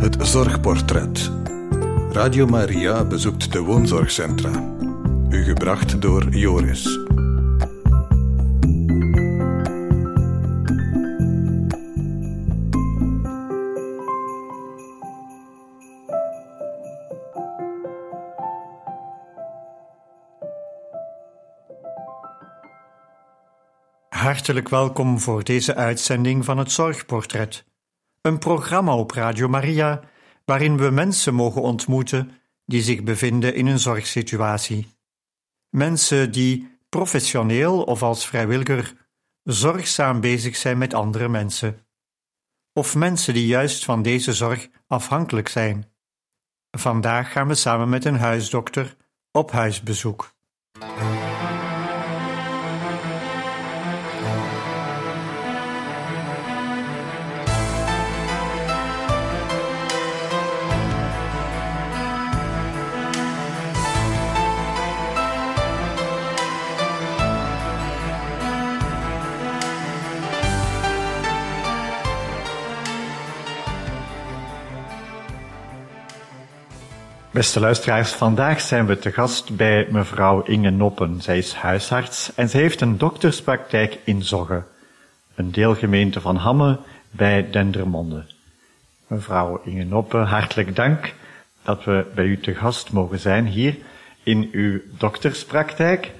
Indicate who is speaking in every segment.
Speaker 1: Het Zorgportret. Radio Maria bezoekt de woonzorgcentra. U gebracht door Joris.
Speaker 2: Hartelijk welkom voor deze uitzending van het Zorgportret. Een programma op Radio Maria waarin we mensen mogen ontmoeten die zich bevinden in een zorgsituatie. Mensen die professioneel of als vrijwilliger zorgzaam bezig zijn met andere mensen. Of mensen die juist van deze zorg afhankelijk zijn. Vandaag gaan we samen met een huisdokter op huisbezoek. Beste luisteraars, vandaag zijn we te gast bij mevrouw Inge Noppen. Zij is huisarts en ze heeft een dokterspraktijk in Zogge, een deelgemeente van Hamme bij Dendermonde. Mevrouw Inge Noppen, hartelijk dank dat we bij u te gast mogen zijn hier in uw dokterspraktijk.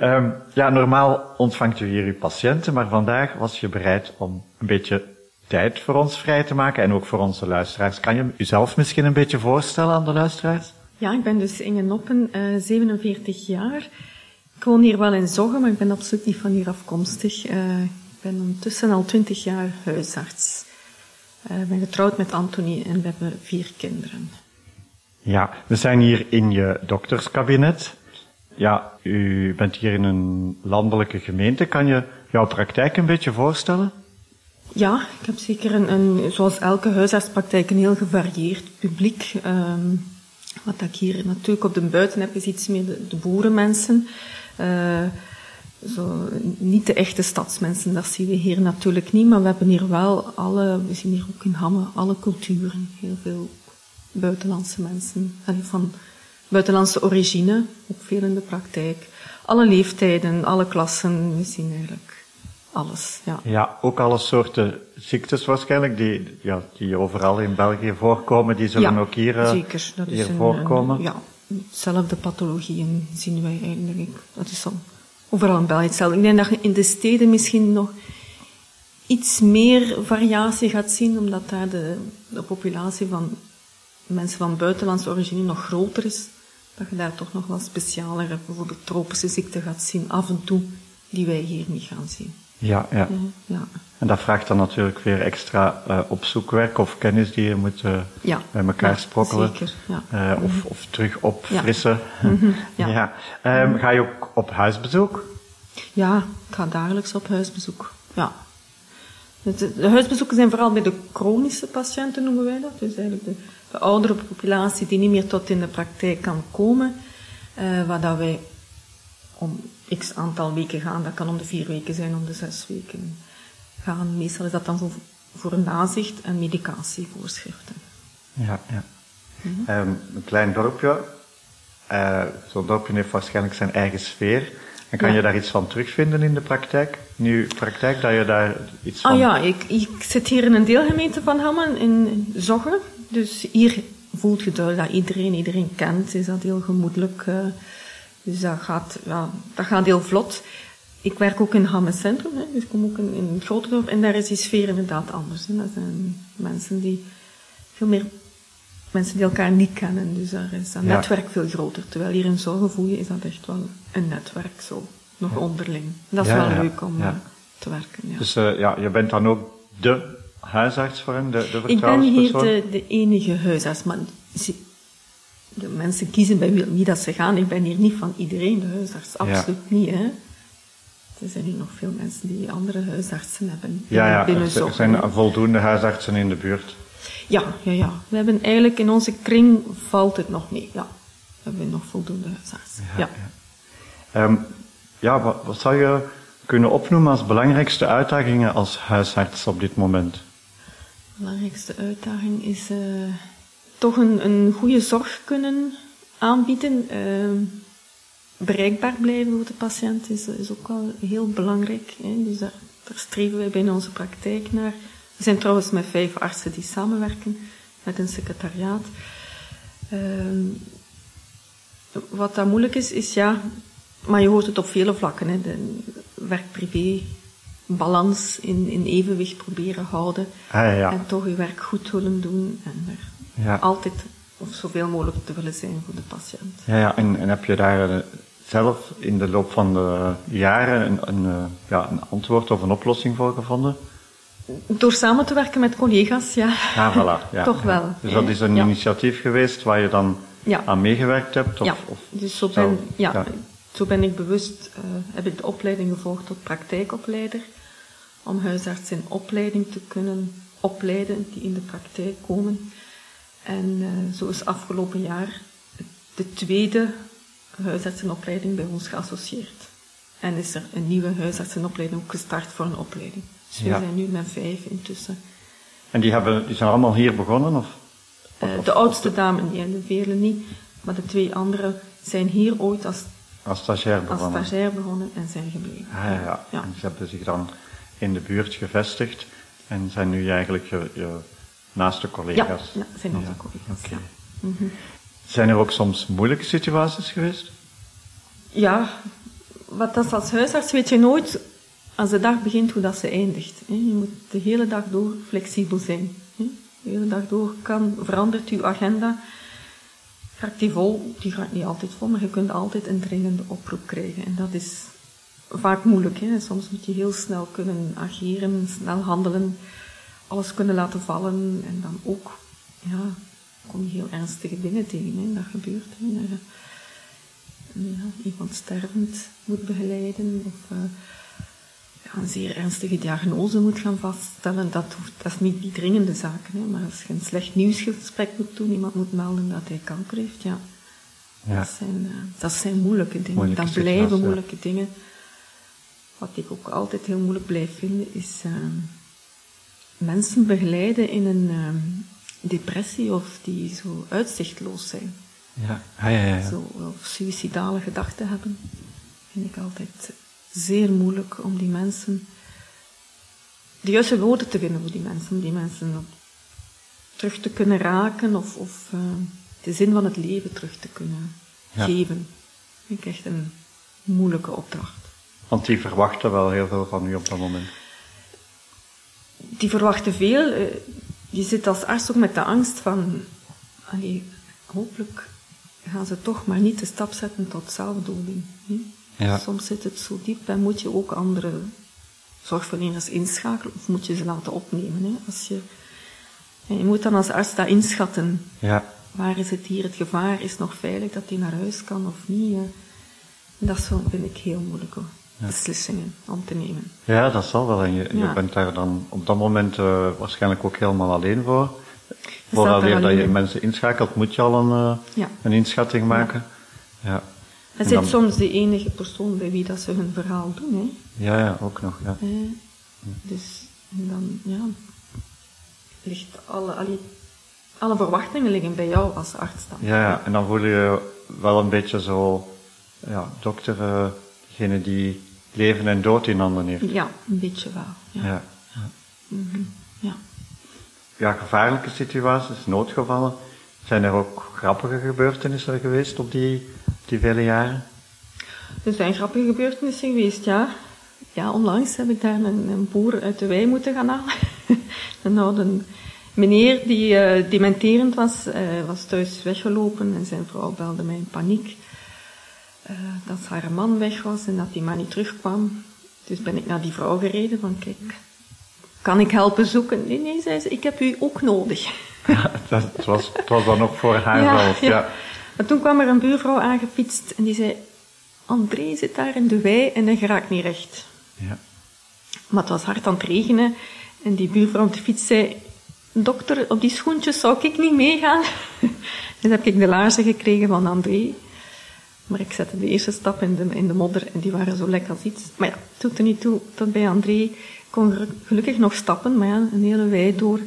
Speaker 2: Um, ja, normaal ontvangt u hier uw patiënten, maar vandaag was je bereid om een beetje tijd voor ons vrij te maken en ook voor onze luisteraars. Kan je uzelf misschien een beetje voorstellen aan de luisteraars?
Speaker 3: Ja, ik ben dus Inge Noppen, uh, 47 jaar. Ik woon hier wel in Zoggen, maar ik ben absoluut niet van hier afkomstig. Uh, ik ben ondertussen al 20 jaar huisarts. Uh, ik ben getrouwd met Anthony en we hebben vier kinderen.
Speaker 2: Ja, we zijn hier in je dokterskabinet. Ja, u bent hier in een landelijke gemeente. Kan je jouw praktijk een beetje voorstellen?
Speaker 3: Ja, ik heb zeker een, een zoals elke huisartspraktijk, een heel gevarieerd publiek. Um, wat ik hier natuurlijk op de buiten heb, is iets meer de, boerenmensen. Uh, zo, niet de echte stadsmensen, dat zien we hier natuurlijk niet, maar we hebben hier wel alle, we zien hier ook in Hamme, alle culturen. Heel veel buitenlandse mensen, van buitenlandse origine, ook veel in de praktijk. Alle leeftijden, alle klassen, we zien eigenlijk alles. Ja.
Speaker 2: ja, ook alle soorten ziektes waarschijnlijk, die, ja, die overal in België voorkomen, die zullen
Speaker 3: ja,
Speaker 2: ook hier, uh,
Speaker 3: zeker. Dat
Speaker 2: hier
Speaker 3: is een,
Speaker 2: voorkomen.
Speaker 3: Een, ja, hetzelfde pathologieën zien wij eigenlijk. Dat is al overal in België hetzelfde. Ik denk dat je in de steden misschien nog iets meer variatie gaat zien, omdat daar de, de populatie van mensen van buitenlandse origine nog groter is. Dat je daar toch nog wel specialere, bijvoorbeeld tropische ziekten gaat zien, af en toe, die wij hier niet gaan zien.
Speaker 2: Ja, ja.
Speaker 3: ja.
Speaker 2: En dat vraagt dan natuurlijk weer extra uh, opzoekwerk of kennis die je moet uh,
Speaker 3: ja.
Speaker 2: bij elkaar
Speaker 3: ja,
Speaker 2: sprokkelen.
Speaker 3: Zeker, ja.
Speaker 2: Uh, of, of terug opfrissen.
Speaker 3: Ja. -hmm, ja.
Speaker 2: Um, ga je ook op huisbezoek?
Speaker 3: Ja, ik ga dagelijks op huisbezoek. Ja. De, de huisbezoeken zijn vooral bij de chronische patiënten, noemen wij dat. Dus eigenlijk de, de oudere populatie die niet meer tot in de praktijk kan komen. waar dat wij om x aantal weken gaan. Dat kan om de vier weken zijn, om de zes weken gaan. Meestal is dat dan voor, voor een nazicht en medicatievoorschriften.
Speaker 2: Ja, ja. Mm -hmm. um, een klein dorpje. Uh, Zo'n dorpje heeft waarschijnlijk zijn eigen sfeer. En kan
Speaker 3: ja.
Speaker 2: je daar iets van terugvinden in de praktijk? In uw praktijk, dat je daar iets van...
Speaker 3: Ah ja, ik, ik zit hier in een deelgemeente van Hammen, in Zogge. Dus hier voelt je dat iedereen iedereen kent. Is dat heel gemoedelijk... Uh, dus dat gaat, ja, dat gaat heel vlot. Ik werk ook in Hamme Centrum, hè, dus ik kom ook in, in een groter dorp en daar is die sfeer inderdaad anders. Hè. Dat zijn mensen die veel meer mensen die elkaar niet kennen, dus daar is dat
Speaker 2: Ja.
Speaker 3: netwerk veel groter. Terwijl hier in Zorgen voel je, is dat echt wel een netwerk zo, nog onderling. En dat is
Speaker 2: Ja,
Speaker 3: wel leuk om eh, te werken. Ja.
Speaker 2: Dus uh, ja, je bent dan ook de huisarts voor hem, de, de
Speaker 3: ik ben hier de, de enige huisarts, maar de mensen kiezen bij wie dat ze gaan. Ik ben hier niet van iedereen de huisarts, absoluut niet. Hè. Er zijn hier nog veel mensen die andere huisartsen hebben
Speaker 2: Ja, ja, er
Speaker 3: zorg.
Speaker 2: zijn voldoende huisartsen in de buurt.
Speaker 3: Ja, ja, ja. We hebben eigenlijk in onze kring valt het nog mee. Ja, we hebben nog voldoende huisartsen. Ja.
Speaker 2: Ehm, ja, wat, wat zou je kunnen opnoemen als belangrijkste uitdagingen als huisarts op dit moment?
Speaker 3: belangrijkste uitdaging is uh, toch een, een goede zorg kunnen aanbieden. Uh, bereikbaar blijven voor de patiënt is, is ook wel heel belangrijk. Hè. Dus daar, daar, streven wij binnen onze praktijk naar. We zijn trouwens met vijf artsen die samenwerken met een secretariaat. Uh, wat daar moeilijk is, is ja, maar je hoort het op vele vlakken. Hè, de werk-privé balans in, in evenwicht proberen houden.
Speaker 2: Ah, ja.
Speaker 3: En toch je werk goed willen doen. En er ja. altijd of zoveel mogelijk te willen zijn voor de patiënt.
Speaker 2: Ja, ja. En, en heb je daar eh, zelf in de loop van de jaren een, een, eh, ja, een antwoord of een oplossing voor gevonden?
Speaker 3: Door samen te werken met collega's, ja.
Speaker 2: Ja, voilà. Ja.
Speaker 3: Toch wel.
Speaker 2: Dus dat is een initiatief geweest waar je dan aan meegewerkt hebt? Of,
Speaker 3: ja,
Speaker 2: of
Speaker 3: dus zo ben, ja, zo ben ik bewust, uh, heb ik de opleiding gevolgd tot praktijkopleider. Om huisartsen in opleiding te kunnen opleiden die in de praktijk komen. En uh, zo is afgelopen jaar de tweede huisartsenopleiding bij ons geassocieerd. En is er een nieuwe huisartsenopleiding ook gestart voor een opleiding. Dus we zijn nu met vijf intussen.
Speaker 2: En die, hebben, die zijn allemaal hier begonnen? Of?
Speaker 3: Uh, de oudste dame, niet, en de vele niet. Maar de twee anderen zijn hier ooit als,
Speaker 2: als stagiair begonnen.
Speaker 3: Als stagiair begonnen en zijn gebleven.
Speaker 2: Ah, ja, ja. En ze hebben zich dan in de buurt gevestigd en zijn nu eigenlijk je, je naaste collega's.
Speaker 3: Ja, zijn onze collega's. Okay. Mm
Speaker 2: Zijn er ook soms moeilijke situaties geweest?
Speaker 3: Ja, wat dat als huisarts weet je nooit als de dag begint hoe dat ze eindigt. Je moet de hele dag door flexibel zijn. De hele dag door kan, verandert uw agenda. Gaat die vol? Die gaat niet altijd vol, maar je kunt altijd een dringende oproep krijgen. En dat is vaak moeilijk. Hè? Soms moet je heel snel kunnen ageren, snel handelen, alles kunnen laten vallen. En dan ook, ja, kom je heel ernstige dingen tegen. Hè? Dat gebeurt. Hè? Ja, iemand stervend moet begeleiden. Of, uh, een zeer ernstige diagnose moet gaan vaststellen, dat, hoeft, dat is niet die dringende zaken. Hè, maar als je een slecht nieuwsgesprek moet doen, iemand moet melden dat hij kanker heeft, ja. ja. Dat, zijn, uh, dat zijn moeilijke dingen. Moeilijke dat blijven moeilijke dingen. Wat ik ook altijd heel moeilijk blijf vinden, is uh, mensen begeleiden in een uh, depressie of die zo uitzichtloos zijn.
Speaker 2: Ja, ja, ja. ja.
Speaker 3: Zo, of suïcidale gedachten hebben. Vind ik altijd zeer moeilijk om die mensen, de juiste woorden te vinden voor die mensen, om die mensen terug te kunnen raken of, of uh, de zin van het leven terug te kunnen ja. geven. Dat vind ik echt een moeilijke opdracht.
Speaker 2: Want die verwachten wel heel veel van u op dat moment.
Speaker 3: Die verwachten veel. Uh, je zit als arts ook met de angst van, allee, hopelijk gaan ze toch maar niet de stap zetten tot zelfdoding.
Speaker 2: Ja.
Speaker 3: Soms zit het zo diep en moet je ook andere zorgverleners inschakelen of moet je ze laten opnemen. Hè? Als je, en je moet dan als arts dat inschatten.
Speaker 2: Ja.
Speaker 3: Waar is het hier het gevaar? Is nog veilig dat hij naar huis kan of niet? Dat vind ik heel moeilijk hoor. Beslissingen om te nemen.
Speaker 2: Ja, dat zal wel. En je, je bent daar dan op dat moment uh, waarschijnlijk ook helemaal alleen voor. Weer dat je mensen inschakelt, moet je al een, uh, een inschatting maken. ja.
Speaker 3: Het is soms de enige persoon bij wie dat ze hun verhaal doen. Hè.
Speaker 2: Ja, ja, ook nog. Ja.
Speaker 3: Eh, dus en dan, ja, ligt alle, alle, alle verwachtingen liggen bij jou als arts dan.
Speaker 2: Ja, ja, en dan voel je wel een beetje zo, ja, dokter, uh, degene die leven en dood in handen heeft.
Speaker 3: Ja, een beetje wel. Ja.
Speaker 2: Ja. Ja.
Speaker 3: Mm -hmm. ja.
Speaker 2: ja. gevaarlijke situaties, noodgevallen. Zijn er ook grappige gebeurtenissen geweest op die die vele jaren?
Speaker 3: Er zijn grappige gebeurtenissen geweest, ja. Ja, onlangs heb ik daar een, een boer uit de wei moeten gaan halen. een oude meneer die uh, dementerend was, uh, was thuis weggelopen en zijn vrouw belde mij in paniek. Uh, dat haar man weg was en dat die man niet terugkwam. Dus ben ik naar die vrouw gereden van kijk, kan ik helpen zoeken? Nee, nee, zei ze, ik heb u ook nodig.
Speaker 2: Ja, dat was, het was dan nog voor haar ja, zelf, ja.
Speaker 3: Maar toen kwam er een buurvrouw aangefietst en die zei, André zit daar in de wei en hij geraakt niet recht.
Speaker 2: Ja.
Speaker 3: Maar het was hard aan het regenen en die buurvrouw op de fiets zei, dokter, op die schoentjes zou ik niet meegaan. dus heb ik de laarzen gekregen van André. Maar ik zette de eerste stap in de, in de modder en die waren zo lekker als iets. Maar ja, het doet er niet toe tot bij André kon gelukkig nog stappen, maar ja, een hele wei door.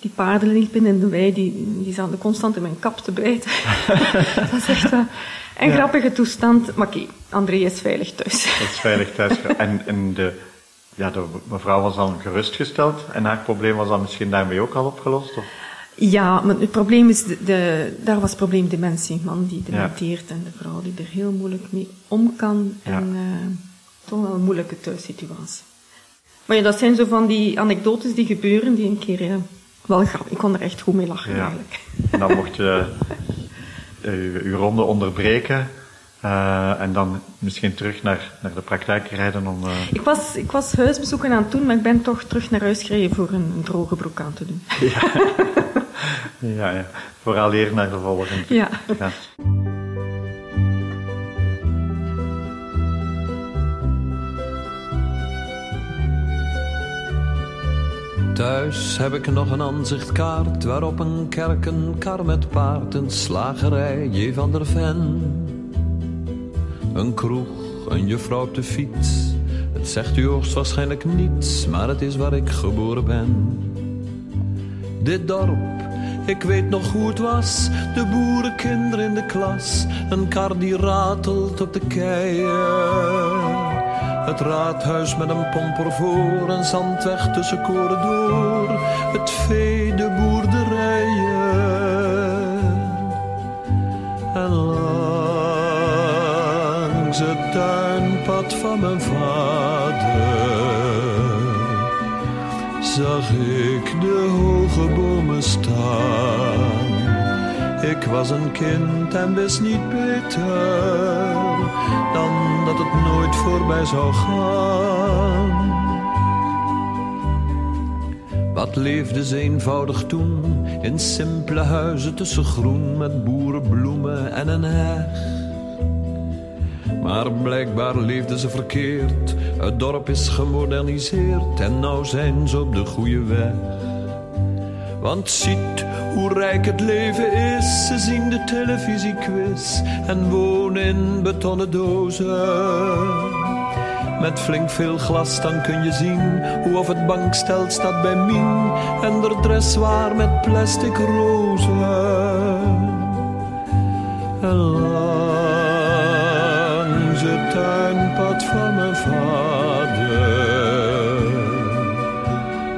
Speaker 3: die paarden liepen in de wei, die, die zaten constant in mijn kap te bijten. dat is echt een, een grappige toestand. Maar oké, André is veilig thuis.
Speaker 2: Dat is veilig thuis. En, en de, ja, de mevrouw was dan gerustgesteld en haar probleem was dan misschien daarmee ook al opgelost? Of?
Speaker 3: Ja, maar het probleem is, de, de, daar was het probleem dementie. Man die dementeert en de vrouw die er heel moeilijk mee om kan. En uh, toch wel een moeilijke thuissituatie. Maar ja, dat zijn zo van die anekdotes die gebeuren, die een keer uh, wel grappig. Ik kon er echt goed mee lachen eigenlijk.
Speaker 2: En dan mocht je uh, uw ronde onderbreken. Uh, en dan misschien terug naar, naar de praktijk rijden om... Uh...
Speaker 3: Ik, was, ik was huisbezoeken aan het doen, maar ik ben toch terug naar huis gereden voor een, een droge broek aan te doen.
Speaker 2: Ja, ja, ja. vooral eer naar de volgende.
Speaker 3: Ja. ja.
Speaker 4: Thuis heb ik nog een aanzichtkaart waarop een kerk, een kar met paard, een slagerij, J. van der Ven. Een kroeg, een juffrouw op de fiets. Het zegt u hoogstwaarschijnlijk niets, maar het is waar ik geboren ben. Dit dorp, ik weet nog hoe het was. De boerenkinderen in de klas. Een kar die ratelt op de keien. Het raadhuis met een pomper voor, een zandweg tussen koren door. Het vee, de boerderijen. En langs het tuinpad van mijn vader zag ik de hoge bomen staan. Ik was een kind en wist niet beter dan dat het nooit voorbij zou gaan. Wat leefde ze eenvoudig toen in simpele huizen tussen groen met boerenbloemen en een heg. Maar blijkbaar leefden ze verkeerd. Het dorp is gemoderniseerd en nou zijn ze op de goede weg. Want ziet hoe rijk het leven is. Ze zien de televisiequiz en wonen in betonnen dozen. Met flink veel glas dan kun je zien hoe of het bankstel staat bij Mien en de dressoir met plastic rozen. En langs het tuinpad van mijn vader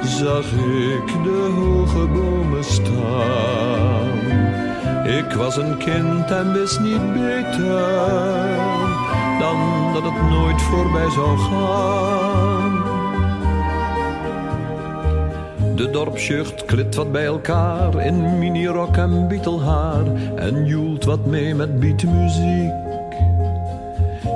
Speaker 4: zag ik de hoge bomen staan. Ik was een kind en wist niet beter dan dat het nooit voorbij zou gaan. De dorpsjucht klit wat bij elkaar in minirok en bietelhaar en joelt wat mee met beatmuziek.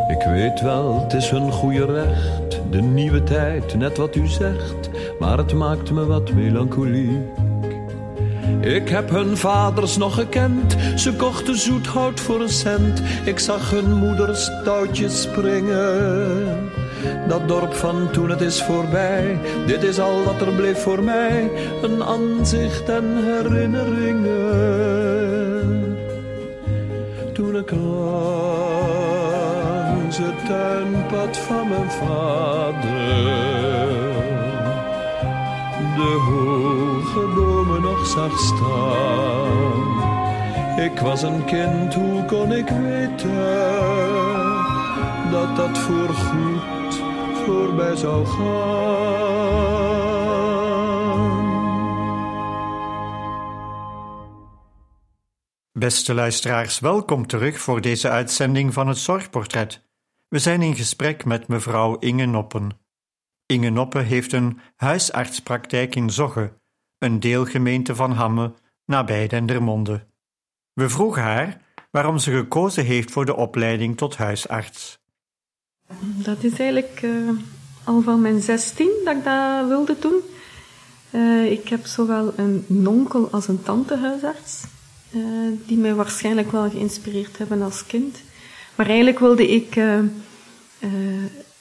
Speaker 4: Ik weet wel, het is hun goede recht, de nieuwe tijd, net wat u zegt maar het maakt me wat melancholiek. Ik heb hun vaders nog gekend, ze kochten zoethout voor een cent. Ik zag hun moeders touwtjes springen. Dat dorp van toen het is voorbij, dit is al wat er bleef voor mij. Een aanzicht en herinneringen. Toen ik langs het tuinpad van mijn vader de hoge bomen nog zag staan. Ik was een kind, hoe kon ik weten dat dat voorgoed voorbij zou gaan?
Speaker 2: Beste luisteraars, welkom terug voor deze uitzending van het Zorgportret. We zijn in gesprek met mevrouw Inge Noppen. Inge Noppe heeft een huisartspraktijk in Zogge, een deelgemeente van Hamme, nabij Dendermonde. We vroegen haar waarom ze gekozen heeft voor de opleiding tot huisarts.
Speaker 3: Dat is eigenlijk uh, al van mijn zestien dat ik dat wilde doen. Uh, ik heb zowel een onkel als een tante huisarts, uh, die mij waarschijnlijk wel geïnspireerd hebben als kind. Maar eigenlijk wilde ik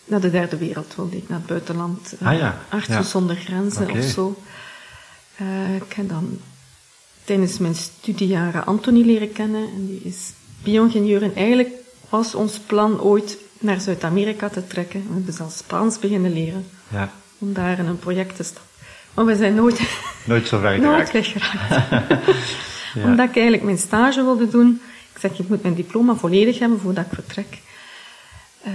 Speaker 3: naar de derde wereld wilde ik, naar het buitenland.
Speaker 2: Ah, ja.
Speaker 3: Artsen zonder grenzen of zo. Uh, ik heb dan tijdens mijn studiejaren Anthony leren kennen. En die is bio-ingenieur. En eigenlijk was ons plan ooit naar Zuid-Amerika te trekken. We hebben zelfs Spaans beginnen leren.
Speaker 2: Ja.
Speaker 3: Om daar in een project te stappen. Maar we zijn nooit,
Speaker 2: Nooit zo ver
Speaker 3: nooit
Speaker 2: geraakt.
Speaker 3: weggeraakt.
Speaker 2: Ja.
Speaker 3: Omdat ik eigenlijk mijn stage wilde doen. Ik zeg, je moet mijn diploma volledig hebben voordat ik vertrek. Eh,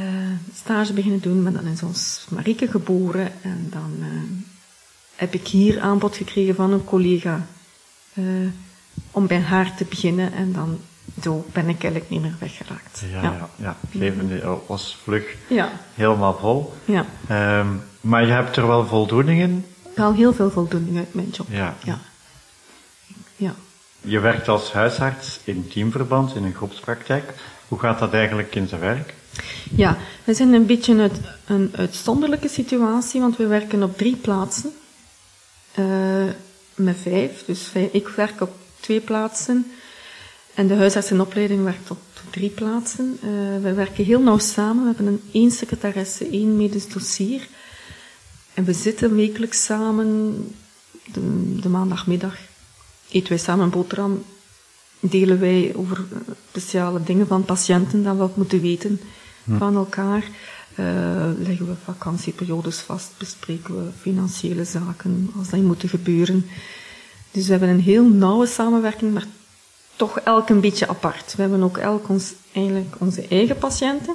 Speaker 3: stage beginnen doen, maar dan is ons Marieke geboren. En dan eh, heb ik hier aanbod gekregen van een collega eh, om bij haar te beginnen. En dan zo ben ik eigenlijk niet meer weggeraakt.
Speaker 2: Ja, ja. ja. Het leven was vlug
Speaker 3: Ja,
Speaker 2: helemaal vol.
Speaker 3: ja.
Speaker 2: Ehm, maar je hebt er wel voldoening in.
Speaker 3: Ik haal heel veel voldoening uit mijn job.
Speaker 2: Ja.
Speaker 3: Ja. ja.
Speaker 2: Je werkt als huisarts in teamverband, in een groepspraktijk. Hoe gaat dat eigenlijk in zijn werk?
Speaker 3: Ja, we zijn een beetje uit, een uitzonderlijke situatie, want we werken op drie plaatsen. Eh, met vijf, dus ik werk op twee plaatsen. En de huisartsenopleiding werkt op drie plaatsen. Eh, we werken heel nauw samen. We hebben een één secretaresse, één medisch dossier. En we zitten wekelijks samen, de, maandagmiddag. Eten wij samen boterham, delen wij over eh, speciale dingen van patiënten dat we moeten weten van elkaar. Eh, leggen we vakantieperiodes vast, bespreken we financiële zaken als die moeten gebeuren. Dus we hebben een heel nauwe samenwerking, maar toch elk een beetje apart. We hebben ook elk ons, eigenlijk onze eigen patiënten.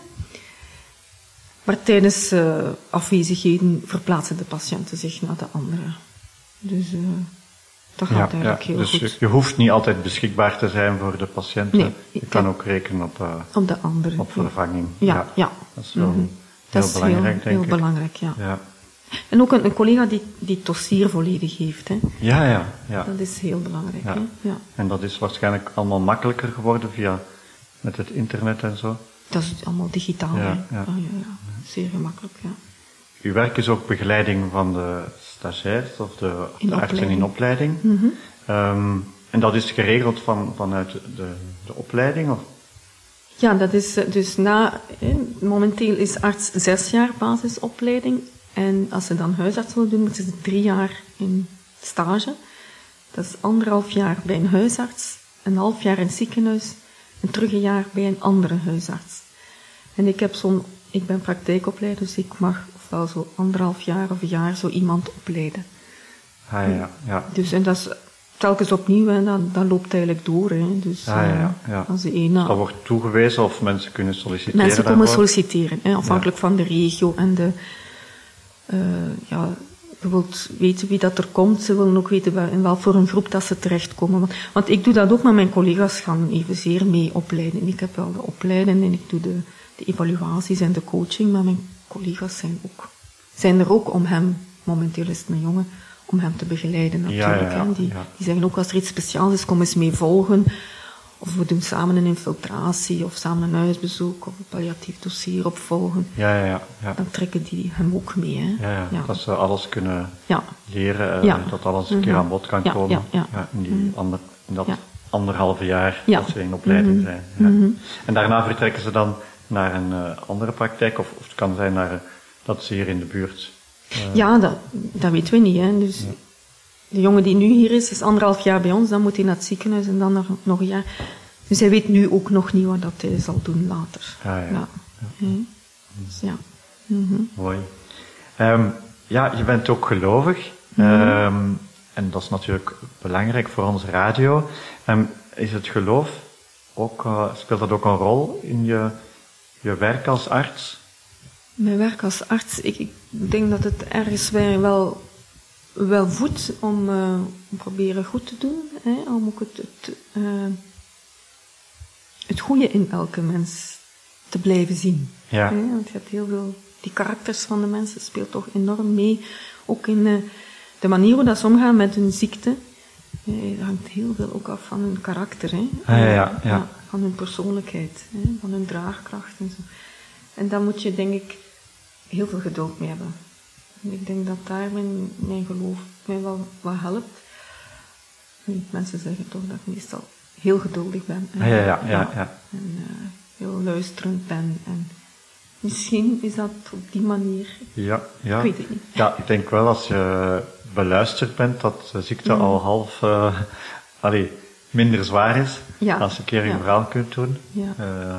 Speaker 3: Maar tijdens eh, afwezigheden verplaatsen de patiënten zich naar de andere. Dus eh, dat gaat eigenlijk heel
Speaker 2: dus
Speaker 3: goed.
Speaker 2: Je, je hoeft niet altijd beschikbaar te zijn voor de patiënten.
Speaker 3: Nee,
Speaker 2: je kan ook rekenen op, eh,
Speaker 3: Op de andere.
Speaker 2: op vervanging.
Speaker 3: Ja, ja.
Speaker 2: Dat is wel
Speaker 3: Mhm.
Speaker 2: heel
Speaker 3: Dat
Speaker 2: belangrijk,
Speaker 3: heel,
Speaker 2: denk
Speaker 3: heel
Speaker 2: ik.
Speaker 3: belangrijk, ja.
Speaker 2: Ja,
Speaker 3: En ook een, een collega die, die het dossier volledig heeft. Hè.
Speaker 2: ja, ja. ja.
Speaker 3: Dat is heel belangrijk.
Speaker 2: Ja.
Speaker 3: Hè. Ja.
Speaker 2: En dat is waarschijnlijk allemaal makkelijker geworden via met het internet en zo.
Speaker 3: Dat is allemaal digitaal.
Speaker 2: Ja,
Speaker 3: hè.
Speaker 2: ja.
Speaker 3: ja, ja. Zeer gemakkelijk, ja.
Speaker 2: Uw werk is ook begeleiding van de stagiairs of de,
Speaker 3: In
Speaker 2: artsen in opleiding.
Speaker 3: Mhm.
Speaker 2: Ehm, en dat is geregeld van, vanuit de, de opleiding? Of?
Speaker 3: Ja, dat is eh, dus na, momenteel is arts zes jaar basisopleiding. En als ze dan huisarts willen doen, moeten ze drie jaar in stage. Dat is anderhalf jaar bij een huisarts, een half jaar in het ziekenhuis en terug een jaar bij een andere huisarts. En ik heb zo'n, ik ben praktijkopleider, dus ik mag ofwel zo anderhalf jaar of een jaar zo iemand opleiden.
Speaker 2: Ah, ja, ja.
Speaker 3: Dus en dat is telkens opnieuw en dat, dat loopt eigenlijk door. Hè. Dus
Speaker 2: Ah, ja,
Speaker 3: eh,
Speaker 2: ja,
Speaker 3: als de ene
Speaker 2: Dat wordt toegewezen of mensen kunnen solliciteren
Speaker 3: Mensen komen
Speaker 2: daarvoor?
Speaker 3: solliciteren, hè, afhankelijk van de regio en de. eh, ja, je wilt weten wie dat er komt, ze willen ook weten wel- in welk voor een groep dat ze terechtkomen. Want, want ik doe dat ook met mijn collega's, gaan evenzeer mee opleiden. Ik heb wel de opleiden en ik doe de, de evaluaties en de coaching, maar mijn collega's zijn, ook, zijn er ook om hem, momenteel is het mijn jongen, om hem te begeleiden natuurlijk.
Speaker 2: ja.
Speaker 3: Die, die zeggen ook als er iets speciaals is, kom eens mee volgen. Of we doen samen een infiltratie, of samen een huisbezoek, of een palliatief dossier opvolgen.
Speaker 2: Ja, ja, ja. ja.
Speaker 3: Dan trekken die hem ook mee. Hè?
Speaker 2: Ja, ja, dat ze alles kunnen leren, eh, dat alles een keer
Speaker 3: Mhm.
Speaker 2: aan bod kan komen.
Speaker 3: ja, ja.
Speaker 2: in, die ander, in dat anderhalve jaar
Speaker 3: Ja.
Speaker 2: dat ze in opleiding
Speaker 3: Mhm.
Speaker 2: zijn.
Speaker 3: Mhm.
Speaker 2: En daarna vertrekken ze dan naar een eh, andere praktijk, of, of het kan zijn naar, eh, dat ze hier in de buurt. eh,
Speaker 3: Ja, dat, dat weten we niet. Hè. Dus de jongen die nu hier is, is anderhalf jaar bij ons, dan moet hij naar het ziekenhuis en dan nog, nog een jaar. Dus hij weet nu ook nog niet wat dat hij zal doen later.
Speaker 2: Ah, ja.
Speaker 3: ja. Hè. Dus ja. Mhm.
Speaker 2: Mooi. Ehm, ja, je bent ook gelovig.
Speaker 3: Mhm.
Speaker 2: Ehm, en dat is natuurlijk belangrijk voor onze radio. Ehm, is het geloof ook, speelt dat ook een rol in je, je werk als arts?
Speaker 3: Mijn werk als arts, ik, ik denk dat het ergens bij wel, wel voedt om, eh, om proberen goed te doen. Hè, om ook het, het, eh, het goede in elke mens te blijven zien.
Speaker 2: Ja.
Speaker 3: Hè, want je hebt heel veel, die karakters van de mensen speelt toch enorm mee. Ook in eh, de manier hoe dat ze omgaan met hun ziekte. Dat hangt heel veel ook af van hun karakter. Hè.
Speaker 2: Ah, ja, ja, ja.
Speaker 3: Van hun persoonlijkheid, hè, van hun draagkracht en zo. En daar moet je, denk ik, heel veel geduld mee hebben. En ik denk dat daar mijn, mijn geloof mij wel wat helpt. En mensen zeggen toch dat ik meestal heel geduldig ben. En,
Speaker 2: ja, ja, ja, ja.
Speaker 3: En eh, heel luisterend ben. En misschien is dat op die manier.
Speaker 2: Ja, ja.
Speaker 3: Ik weet het niet.
Speaker 2: Ja, ik denk wel als je beluisterd bent dat de ziekte
Speaker 3: Mm.
Speaker 2: al half eh, allee, minder zwaar is.
Speaker 3: Ja,
Speaker 2: Als je een keer
Speaker 3: ja.
Speaker 2: verhaal kunt doen.
Speaker 3: Ja.
Speaker 2: Eh,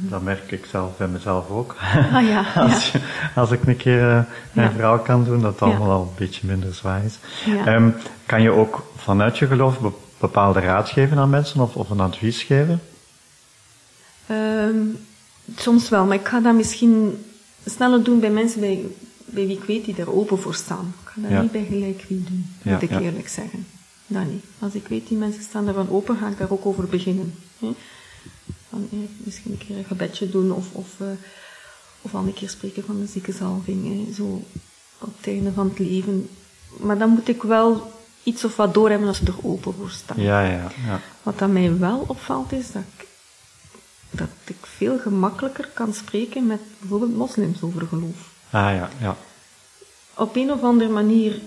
Speaker 2: Dat merk ik zelf bij mezelf ook.
Speaker 3: Ah ja,
Speaker 2: als, als ik een keer uh, mijn
Speaker 3: Ja.
Speaker 2: vrouw kan doen, dat het allemaal al een beetje minder zwaar is. Ehm, kan je ook vanuit je geloof be- bepaalde raad geven aan mensen of, of een advies geven?
Speaker 3: Ehm, soms wel, maar ik ga dat misschien sneller doen bij mensen bij, bij wie ik weet die er open voor staan. Ik ga dat niet bij gelijk wie doen, moet ik eerlijk zeggen. Dat niet. Als ik weet die mensen staan daarvan open, ga ik daar ook over beginnen. Hè. Van, eh, misschien een keer een gebedje doen of, of, eh, of al een keer spreken van een ziekenzalving. Hè. Zo op het einde van het leven. Maar dan moet ik wel iets of wat doorhebben als ze er open voor staan.
Speaker 2: Ja, ja, ja.
Speaker 3: Wat aan mij wel opvalt is dat ik, dat ik veel gemakkelijker kan spreken met bijvoorbeeld moslims over geloof.
Speaker 2: Ah ja, ja.
Speaker 3: Op een of andere manier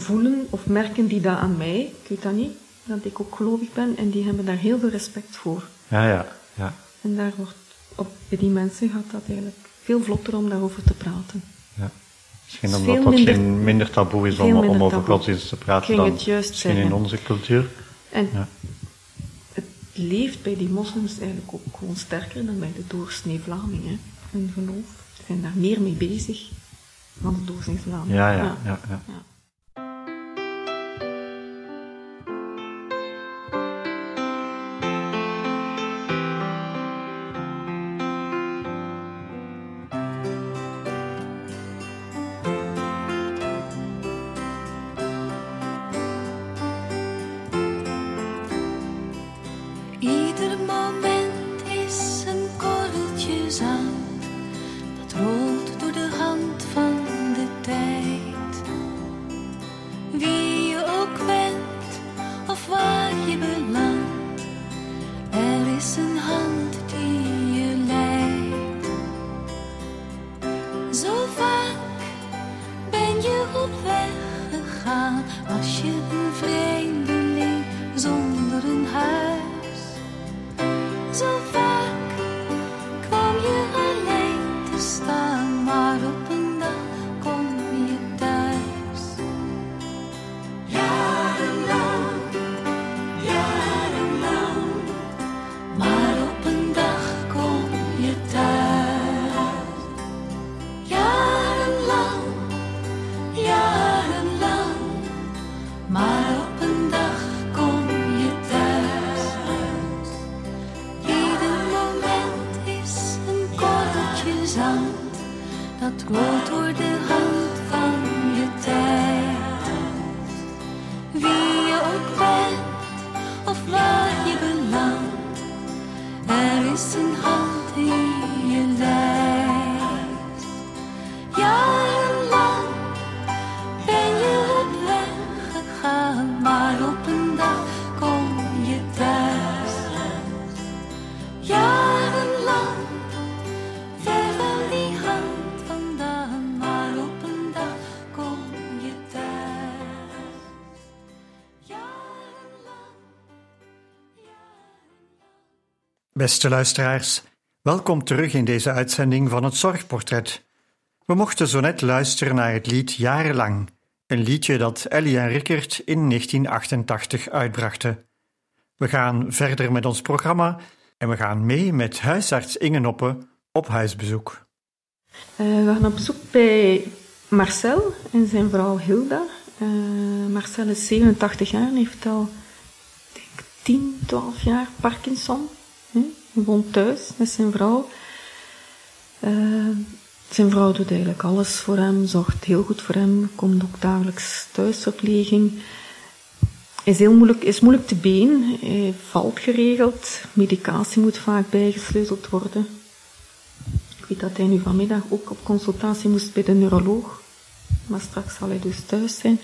Speaker 3: voelen of merken die dat aan mij, ik weet dat niet, dat ik ook gelovig ben en die hebben daar heel veel respect voor.
Speaker 2: Ja, ja, ja.
Speaker 3: En daar wordt, op, bij die mensen gaat dat eigenlijk veel vlotter om daarover te praten.
Speaker 2: ja. Misschien
Speaker 3: is
Speaker 2: omdat dat
Speaker 3: minder-
Speaker 2: geen minder taboe is om, over godsdienst te praten dan
Speaker 3: het juist
Speaker 2: misschien in onze cultuur.
Speaker 3: En
Speaker 2: Ja.
Speaker 3: het leeft bij die moslims eigenlijk ook gewoon sterker dan bij de doorsnee Vlaming, hè, hun geloof. Ze zijn daar meer mee bezig dan de doorsnee Vlaming.
Speaker 2: Ja, ja, ja, ja.
Speaker 3: ja.
Speaker 2: Beste luisteraars, welkom terug in deze uitzending van het Zorgportret. We mochten zo net luisteren naar het lied Jarenlang, een liedje dat Ellie en Rickert in 1988 uitbrachten. We gaan verder met ons programma en we gaan mee met huisarts Inge Noppe op huisbezoek.
Speaker 3: Eh, we gaan op bezoek bij Marcel en zijn vrouw Hilda. Eh, Marcel is 87 jaar en heeft al denk, ik, 10, 12 jaar Parkinson. Hij woont thuis met zijn vrouw. Eh, zijn vrouw doet eigenlijk alles voor hem, zorgt heel goed voor hem, komt ook dagelijks thuisverpleging. Is heel moeilijk, is moeilijk te been, hij valt geregeld, medicatie moet vaak bijgesleuteld worden. Ik weet dat hij nu vanmiddag ook op consultatie moest bij de neuroloog. Maar straks zal hij dus thuis zijn.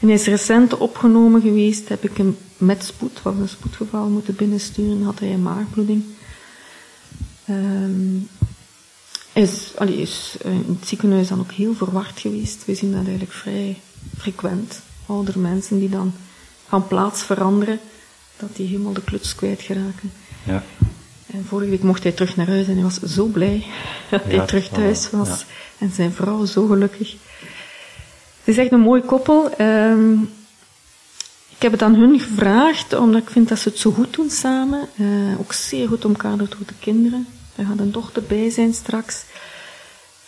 Speaker 3: En hij is recent opgenomen geweest. Heb ik hem met spoed, was een spoedgeval, moeten binnensturen. Had hij een maagbloeding. Hij is, allee, is eh, in het ziekenhuis dan ook heel verward geweest. We zien dat eigenlijk vrij frequent. Oudere mensen die dan van plaats veranderen. Dat die helemaal de kluts kwijtgeraken.
Speaker 2: Ja,
Speaker 3: En vorige week mocht hij terug naar huis en hij was zo blij dat hij terug thuis was.
Speaker 2: ja.
Speaker 3: En zijn vrouw zo gelukkig. Het is echt een mooi koppel. Ehm, ik heb het aan hun gevraagd, omdat ik vind dat ze het zo goed doen samen. Eh, ook zeer goed om elkaar door de kinderen. Er gaat een dochter bij zijn straks.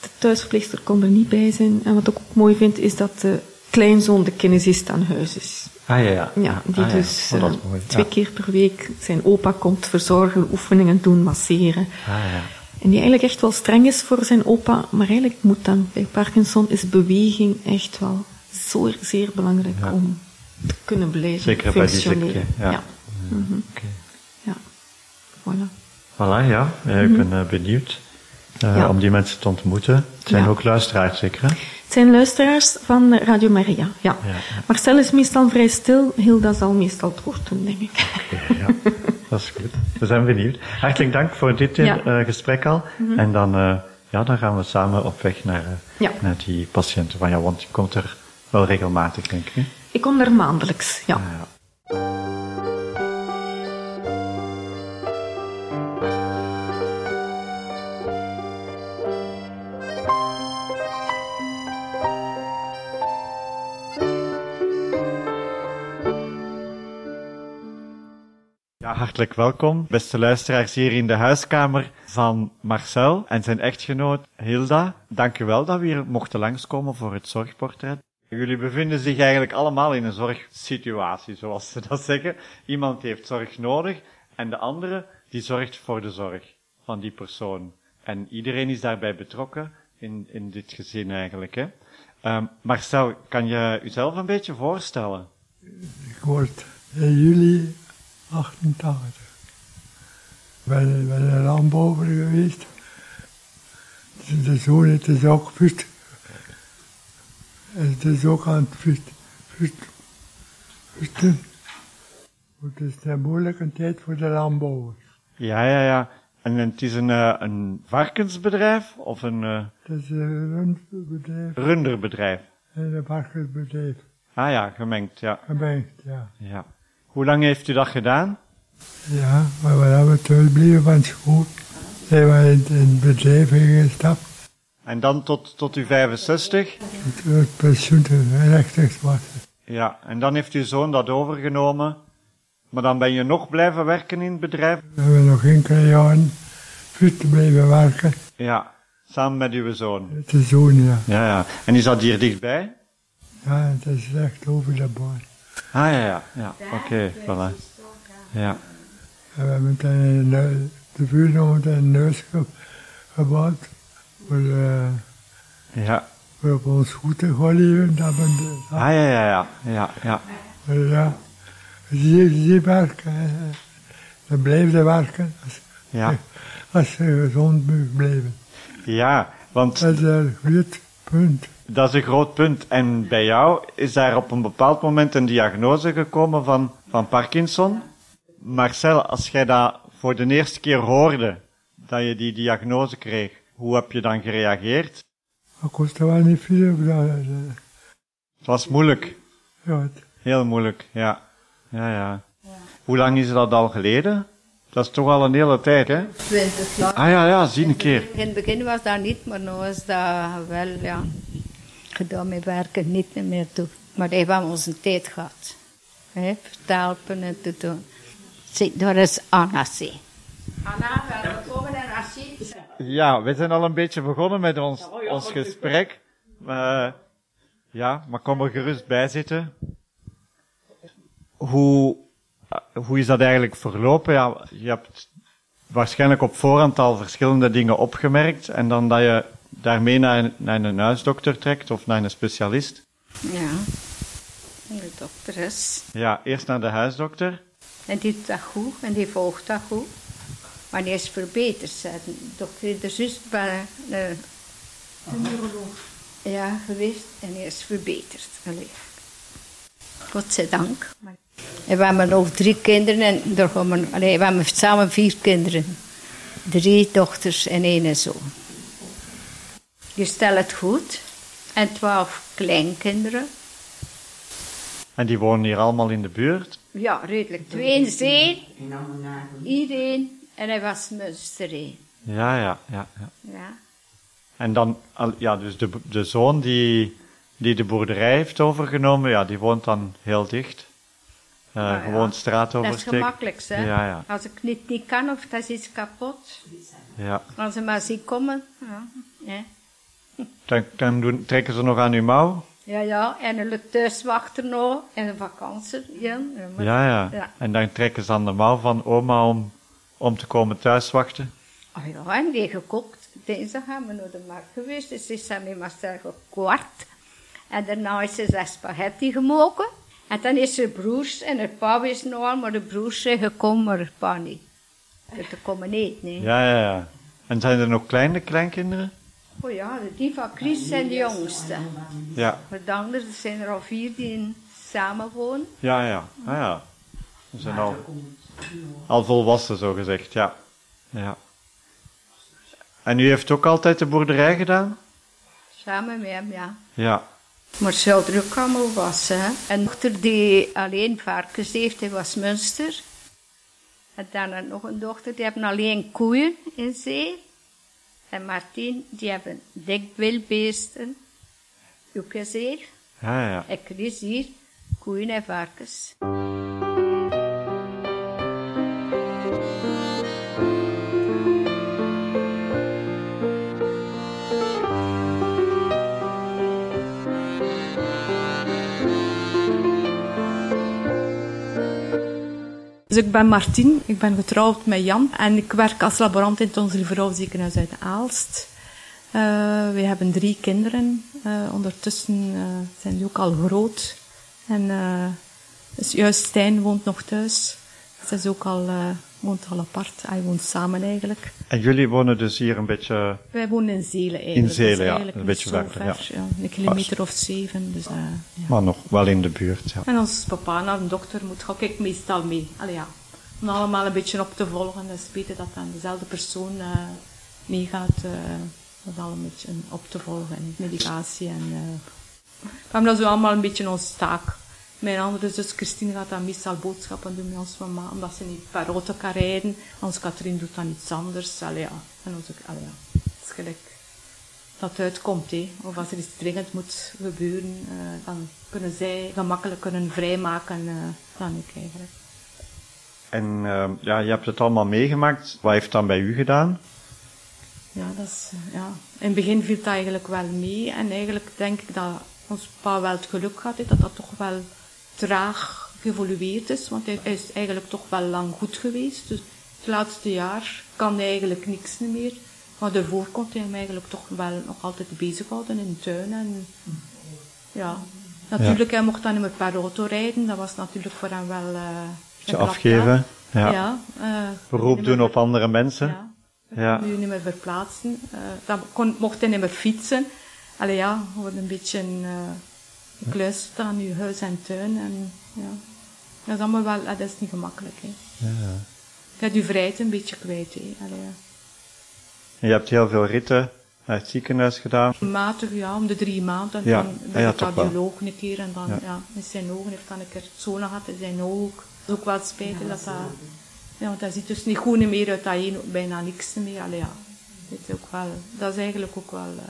Speaker 3: De thuisverpleegster kon er niet bij zijn. En wat ik ook mooi vind, is dat de kleinzoon de kinesist aan huis is.
Speaker 2: Ah ja, ja.
Speaker 3: Ja, die
Speaker 2: Ah,
Speaker 3: dus
Speaker 2: Oh,
Speaker 3: eh, twee
Speaker 2: ja.
Speaker 3: keer per week zijn opa komt verzorgen, oefeningen doen, masseren.
Speaker 2: Ah ja.
Speaker 3: En die eigenlijk echt wel streng is voor zijn opa, maar eigenlijk moet dan bij Parkinson is beweging echt wel zo zeer belangrijk om kunnen blijven
Speaker 2: Zeker bij die
Speaker 3: functioneren.
Speaker 2: ziekte, ja.
Speaker 3: ja. Mhm.
Speaker 2: Oké.
Speaker 3: ja. Voilà.
Speaker 2: Voilà, ja. Ik ben eh, benieuwd eh,
Speaker 3: Mhm.
Speaker 2: Om die mensen te ontmoeten. Het zijn ook luisteraars, zeker? hè?
Speaker 3: Het zijn luisteraars van Radio Maria, ja. Marcel is meestal vrij stil, Hilda zal meestal het woord doen, denk ik.
Speaker 2: Ja, dat is goed. We zijn benieuwd. Hartelijk dank voor dit
Speaker 3: Ja. Mhm.
Speaker 2: eh, gesprek al. En dan, ja, dan gaan we samen op weg naar,
Speaker 3: Ja.
Speaker 2: naar die patiënten van jou, want die komt er wel regelmatig, denk ik. hè?
Speaker 3: Ik kom er maandelijks, ja.
Speaker 2: Ja. Hartelijk welkom, beste luisteraars hier in de huiskamer van Marcel en zijn echtgenoot Hilda. Dank u wel dat we hier mochten langskomen voor het zorgportret. Jullie bevinden zich eigenlijk allemaal in een zorgsituatie, zoals ze dat zeggen. Iemand heeft zorg nodig en de andere die zorgt voor de zorg van die persoon. En iedereen is daarbij betrokken in, in dit gezin eigenlijk. Hè? Ehm, Marcel, kan je jezelf een beetje voorstellen?
Speaker 5: Ik word in juli 88. Ik ben, ben in Lambover geweest. De- zoon het is ook. Het is ook aan het putten. Het is een moeilijke tijd voor de landbouwers.
Speaker 2: Ja, ja, ja. En het is een, eh, een varkensbedrijf of een eh,
Speaker 5: Het is een
Speaker 2: runderbedrijf?
Speaker 5: en een varkensbedrijf.
Speaker 2: Ah ja, gemengd, ja.
Speaker 5: Gemengd, ja.
Speaker 2: ja. Hoe lang heeft u dat gedaan?
Speaker 5: Ja, maar we hebben thuis bleven van school. Zijn we in, in het bedrijf ingestapt.
Speaker 2: En dan tot, tot u 65?
Speaker 5: Het, het pensioen rechters was.
Speaker 2: Ja, en dan heeft uw zoon dat overgenomen. Maar dan ben je nog blijven werken in het bedrijf?
Speaker 5: We hebben nog enkele jaren te blijven werken.
Speaker 2: Ja, samen met uw zoon.
Speaker 5: Het is zoon, ja.
Speaker 2: Ja, ja. En is dat hier dichtbij?
Speaker 5: Ja, het is echt over de.
Speaker 2: Ah ja, ja. ja. Oké, voilà. Ja.
Speaker 5: En we hebben dan een, hui- de buurman heeft een huis ge- gebouwd. Voor, eh,
Speaker 2: Ja.
Speaker 5: voor op ons goed leven. Dat ben de,
Speaker 2: Ah ja, ja, ja. Ja, ja.
Speaker 5: ja. Zie, zie werken. blijf je werken. Als,
Speaker 2: Ja,
Speaker 5: als je gezond blijven.
Speaker 2: ja want
Speaker 5: Dat is een groot punt.
Speaker 2: Dat is een groot punt. En bij jou is daar op een bepaald moment een diagnose gekomen van, van Parkinson. Marcel, als jij dat voor de eerste keer hoorde, dat je die diagnose kreeg, hoe heb je dan gereageerd?
Speaker 5: Dat kostte wel niet veel. op dat, eh,
Speaker 2: Het was moeilijk.
Speaker 5: Ja, het-
Speaker 2: Heel moeilijk, ja. Ja, ja. Hoe lang is dat al geleden? Dat is toch al een hele tijd, hè?
Speaker 6: 20 jaar.
Speaker 2: Ah ja, ja, zie een keer.
Speaker 6: In het begin was dat niet, maar nu is dat wel, ja. Gedaan met werken niet meer toe. Maar we hebben onze tijd gehad. Hè, vertelpen en te doen. Zie, daar is Anna, zie. Anna, welkom en Rashid.
Speaker 2: Ja, we zijn al een beetje begonnen met ons, ons gesprek. Eh, ja, maar kom er gerust bij zitten. Hoe, hoe is dat eigenlijk verlopen? Ja, je hebt waarschijnlijk op voorhand al verschillende dingen opgemerkt en dan dat je daarmee naar, een- naar een huisdokter trekt of naar een specialist.
Speaker 6: Ja. De dokter is.
Speaker 2: Ja, eerst naar de huisdokter.
Speaker 6: En die doet dat goed en die volgt dat goed. Maar die is verbeterd. De dokter is er juist bij de, ja, geweest en die is verbeterd. Allee. Godzijdank. En we hebben ook drie kinderen en daar gaan we, allee, we hebben samen vier kinderen. Drie dochters en één zoon. Die stelt het goed. En twaalf kleinkinderen.
Speaker 2: En die wonen hier allemaal in de buurt.
Speaker 6: Ja, redelijk. Twee in zee. Iedereen. En hij was Münstereen.
Speaker 2: Ja, ja, ja. ja.
Speaker 6: Ja.
Speaker 2: En dan, ja, dus de, de zoon die, die de boerderij heeft overgenomen, ja, die woont dan heel dicht.
Speaker 6: Ja.
Speaker 2: gewoon straat
Speaker 6: Dat is
Speaker 2: oversteken.
Speaker 6: gemakkelijk, hè?
Speaker 2: Ja, ja.
Speaker 6: Als ik niet, niet kan of dat is iets kapot,
Speaker 2: ja.
Speaker 6: als ze maar zien komen. Ja, ja.
Speaker 2: Dan, dan doen, trekken ze nog aan uw mouw.
Speaker 6: ja, ja. en een thuiswachter nog, en een vakantie. Ja, ja, maar-
Speaker 2: Ja, ja,
Speaker 6: Ja.
Speaker 2: En dan trekken ze aan de mouw van oma om, om te komen thuiswachten.
Speaker 6: Oh ja, en die gekookt. Dinsdag gaan we naar de markt geweest, dus is dat met Marcel gekwart. En daarna is ze zes spaghetti gemoken. En dan is ze broers en het pa is nog al, maar de broers zijn gekomen, maar het pa niet. Dat te komen niet, nee.
Speaker 2: Ja, ja, ja. En zijn er nog kleine kleinkinderen?
Speaker 6: Oh ja, die van Chris zijn de jongste.
Speaker 2: Ja,
Speaker 6: Maar de anderen zijn er al vier die samen wonen.
Speaker 2: ja, ja. Ah, ja. Ze zijn al, al volwassen, zo gezegd, ja. ja. En u heeft ook altijd de boerderij gedaan?
Speaker 6: Samen met hem, ja.
Speaker 2: Ja.
Speaker 6: Maar ze er ook allemaal wassen. Hè? En dochter die alleen varkens heeft, die was Münster. En dan had nog een dochter, die hebben alleen koeien in zee. En Martien, die hebben dikbilbeesten, ook in zee.
Speaker 2: Ja, ja.
Speaker 6: En Chris hier, koeien en varkens.
Speaker 7: Dus ik ben Martien, ik ben getrouwd met Jan en ik werk als laborant in het Onze Lieve Vrouw ziekenhuis uit Aalst. Eh, we hebben drie kinderen. Eh, ondertussen eh, zijn die ook al groot. En dus juist Stijn woont nog thuis. Ze is ook al, woont al apart. Hij woont samen eigenlijk.
Speaker 2: En jullie wonen dus hier een beetje...
Speaker 7: Wij wonen in Zelen eigenlijk.
Speaker 2: Zelen,
Speaker 7: Dat is
Speaker 2: ja. Een beetje verder,
Speaker 7: ver, ja. Een kilometer of zeven. Dus, eh, ja.
Speaker 2: Maar nog wel in de buurt, ja.
Speaker 7: En als papa naar een dokter moet, ga ik meestal mee. Allee, ja. Om allemaal een beetje op te volgen. Dat is beter dat dan dezelfde persoon eh, meegaat. eh dat al een beetje op te volgen. En medicatie. En. We hebben dat zo allemaal een beetje ons taak. Mijn andere zus Christine gaat dan meestal boodschappen doen met ons mama. Omdat ze niet per auto kan rijden. Ons Katrien doet dan iets anders. Allee, ja. En onze, allee, ja. Het is gelijk dat het uitkomt. Hè. Of als er iets dringend moet gebeuren, eh, dan kunnen zij gemakkelijk kunnen vrijmaken eh, dan ik eigenlijk.
Speaker 2: En eh, ja, je hebt het allemaal meegemaakt. Wat heeft het dan bij u gedaan?
Speaker 7: Ja, dat is, eh, ja. In het begin viel het eigenlijk wel mee. En eigenlijk denk ik dat ons pa wel het geluk had, dat dat toch wel traag geëvolueerd is. Want hij is eigenlijk toch wel lang goed geweest. Dus het laatste jaar kan hij eigenlijk niks meer. Maar daarvoor kon hij hem eigenlijk toch wel nog altijd bezighouden in de tuin. En, ja. Natuurlijk, hij mocht dan niet meer per auto rijden. Dat was natuurlijk voor hem wel... klap,
Speaker 2: afgeven. Ja.
Speaker 7: Ja. eh,
Speaker 2: Beroep doen op andere mensen.
Speaker 7: ja.
Speaker 2: Ja.
Speaker 7: je niet meer verplaatsen. Eh, dan kon, mocht hij niet meer fietsen. Allee ja, wordt een beetje gekluisterd aan je huis en tuin. En, ja. Dat is allemaal wel, dat is niet gemakkelijk. Hè.
Speaker 2: Ja.
Speaker 7: Je hebt je vrijheid een beetje kwijt. Hè. Allee, ja.
Speaker 2: En je hebt heel veel ritten naar het ziekenhuis gedaan.
Speaker 7: Matig, ja, om de drie maanden.
Speaker 2: Ja,
Speaker 7: Dan
Speaker 2: ja,
Speaker 7: bij
Speaker 2: ja,
Speaker 7: de
Speaker 2: toch wel.
Speaker 7: cardioloog een keer. En dan,
Speaker 2: Ja.
Speaker 7: ja. in zijn ogen heeft dan een keer zonen gehad in zijn oog. Dat is ook wel spijtig dat dat... Ja, want hij ziet dus niet goed meer uit dat een, bijna niks meer. Allee, ja. Dat is, ook wel, dat is eigenlijk ook wel uh,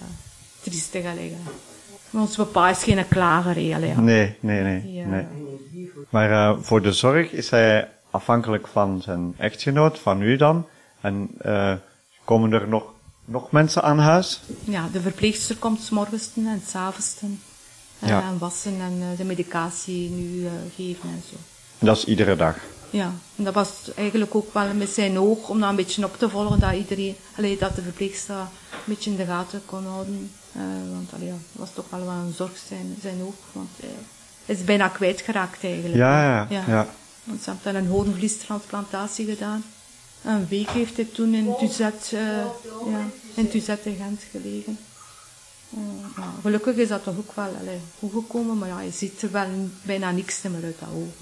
Speaker 7: triestig. Allee, ja. Maar ons papa is geen klager. Allee, ja.
Speaker 2: Nee, nee, nee.
Speaker 7: Ja.
Speaker 2: nee. Maar eh, voor de zorg is hij afhankelijk van zijn echtgenoot, van u dan. En eh, komen er nog, nog mensen aan huis?
Speaker 7: Ja, de verpleegster komt s morgens en s avonds uh,
Speaker 2: Ja.
Speaker 7: en wassen en de medicatie nu geven en zo.
Speaker 2: Dat is iedere dag.
Speaker 7: Ja, en dat was eigenlijk ook wel met zijn oog om dat een beetje op te volgen, dat iedereen, allee, dat de verpleegster een beetje in de gaten kon houden. Uh, want allee, dat was toch wel wel een zorg zijn, zijn oog, want hij is bijna kwijtgeraakt eigenlijk.
Speaker 2: Ja, ja, ja. ja.
Speaker 7: Want ze hebben dan een hoornvliestransplantatie gedaan. Een week heeft hij toen in Tuzet, uh, ja, in Tuzet in Gent gelegen. Ja, gelukkig is dat toch ook wel allee, goed gekomen, maar ja, je ziet er wel bijna niks meer uit dat oog.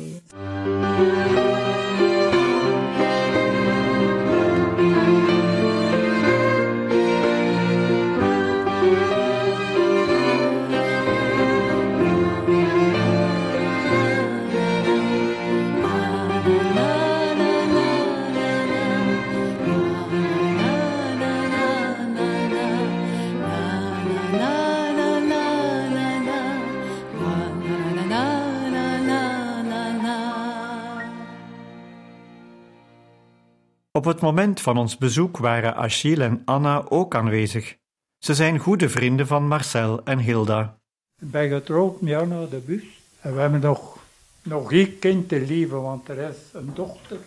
Speaker 2: Op het moment van ons bezoek waren Achille en Anna ook aanwezig. Ze zijn goede vrienden van Marcel en Hilda.
Speaker 8: Ik ben getrouwd met Anna de Bus. En we hebben nog, nog één kind te leven, want er is een dochter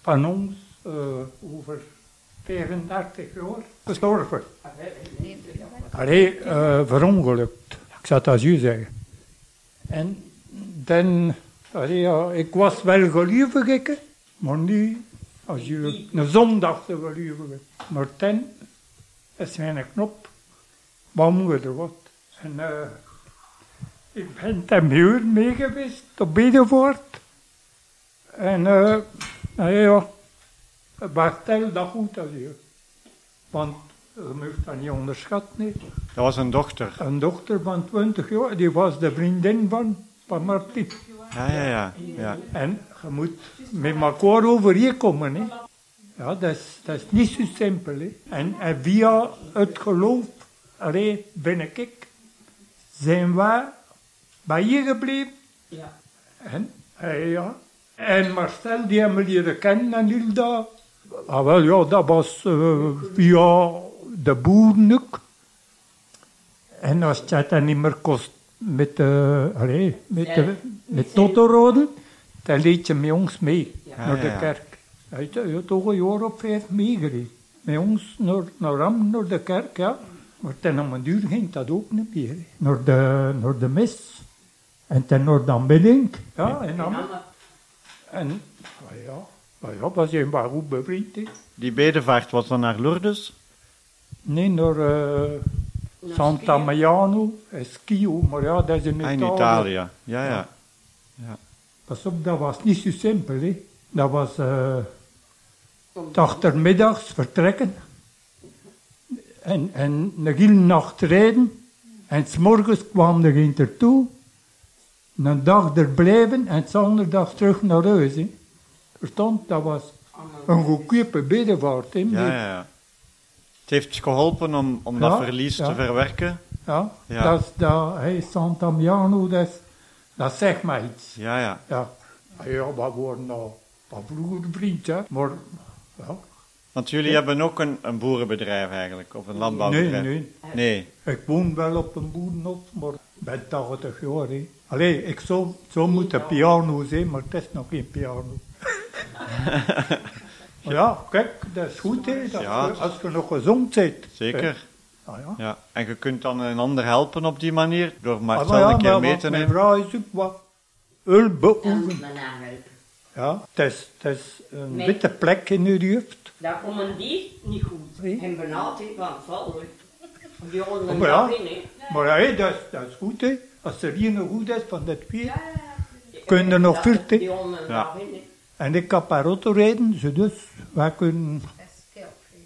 Speaker 8: van ons eh, over 35 jaar gestorven. Allee, eh, verongelukt. Ik zou dat zo zeggen. En dan, allee, ik was wel ik, maar nu, als je een zondag te gelukkig. Maar dan is mijn knop, wat moet er wat. En eh, ik ben ten muur mee geweest op Bedevoort. En eh, nou ja, maar stel dat goed als je. Want je moet dat niet onderschatten. hè.
Speaker 2: Dat was een dochter.
Speaker 8: Een dochter van 20 jaar, die was de vriendin van, van Martin.
Speaker 2: Ja, ja, ja. ja.
Speaker 8: En je moet met elkaar overeenkomen. Hè. Ja, dat is, dat is niet zo simpel. Hè. En, en via het geloof, allee, ben ik, zijn wij bij je gebleven.
Speaker 9: Ja.
Speaker 8: En, eh, ja. en Marcel, die hebben we leren kennen en Hilda. Ah, wel, ja, dat was eh, via de boeren ook. En als het dan niet meer kost met, de allee, met, met Totoroden, dan leed je met ons mee naar de
Speaker 2: ja, ja.
Speaker 8: kerk. Hij had toch een jaar of vijf meegereden. Met ons naar, naar Ram, naar de kerk, ja. Maar ten om een duur ging dat ook niet meer. Naar de, naar de mis. En ten naar de aanbidding. Ja, en dan... En, ah ja, ah ja, we zijn wel goed bevriend. hè.
Speaker 2: Die bedevaart was dan naar Lourdes?
Speaker 8: Nee, naar eh, Santa Maiano, en Schio, maar ja, dat is in
Speaker 2: Ah,
Speaker 8: Italië.
Speaker 2: in Italië. Ja, ja.
Speaker 8: Pas op, dat was niet zo simpel. Hè. Dat was achtermiddags vertrekken en, en een hele nacht rijden en s morgens kwam er geen ertoe. Een dag er blijven en s andere dag terug naar huis. Hè. Verstond? Dat was een goedkope bedevaart. Hè,
Speaker 2: Ja, ja, ja. Het heeft geholpen om, om
Speaker 8: Ja,
Speaker 2: dat verlies
Speaker 8: ja.
Speaker 2: te verwerken.
Speaker 8: Ja,
Speaker 2: Ja.
Speaker 8: dat is dat, hey, Sant'Amiano, dat, is- dat zegt mij iets.
Speaker 2: Ja, ja.
Speaker 8: Ja, ja we worden al van vroeger vriend, hè. Maar, ja.
Speaker 2: Want jullie hebben ook een, een boerenbedrijf eigenlijk, of een
Speaker 8: Nee,
Speaker 2: landbouwbedrijf.
Speaker 8: nee.
Speaker 2: Nee.
Speaker 8: Ik woon wel op een boerenhof, maar ik ben 80 jaar, hè. Allee, ik zou, zou moeten piano zijn, maar het is nog geen piano. Ja, kijk, dat is goed, hè. Dat
Speaker 2: Ja.
Speaker 8: als je nog gezond bent.
Speaker 2: Zeker.
Speaker 8: Ah, ja.
Speaker 2: Ja. En je kunt dan een ander helpen op die manier, door
Speaker 8: Ah, maar ja,
Speaker 2: een keer
Speaker 8: maar
Speaker 2: mee te
Speaker 8: mijn vrouw is ook wat hulp beoefenen.
Speaker 9: Mijn.
Speaker 8: Ja, het is, het is een
Speaker 9: Nee.
Speaker 8: witte plek in uw hoofd.
Speaker 9: Dat komen die niet goed.
Speaker 8: Nee.
Speaker 9: En benauwd in van het val hoor. Die horen
Speaker 8: Oh, maar ja.
Speaker 9: in.
Speaker 8: Maar ja, dat, is, dat is goed, hè. Als er hier nog goed is van dit vier, kun je er nog
Speaker 9: Dat-
Speaker 8: veertig.
Speaker 2: Ja.
Speaker 8: En ik kan per auto rijden, dus wij kunnen